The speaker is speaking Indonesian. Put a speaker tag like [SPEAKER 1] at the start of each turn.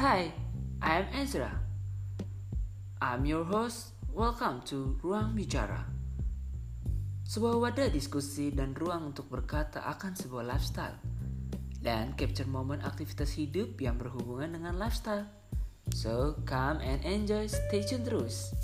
[SPEAKER 1] Hi, I'm Ezra. I'm your host. Welcome to Ruang Bicara. Sebuah wadah diskusi dan ruang untuk berkata akan sebuah lifestyle dan capture momen aktivitas hidup yang berhubungan dengan lifestyle. So, come and enjoy, stay tune terus.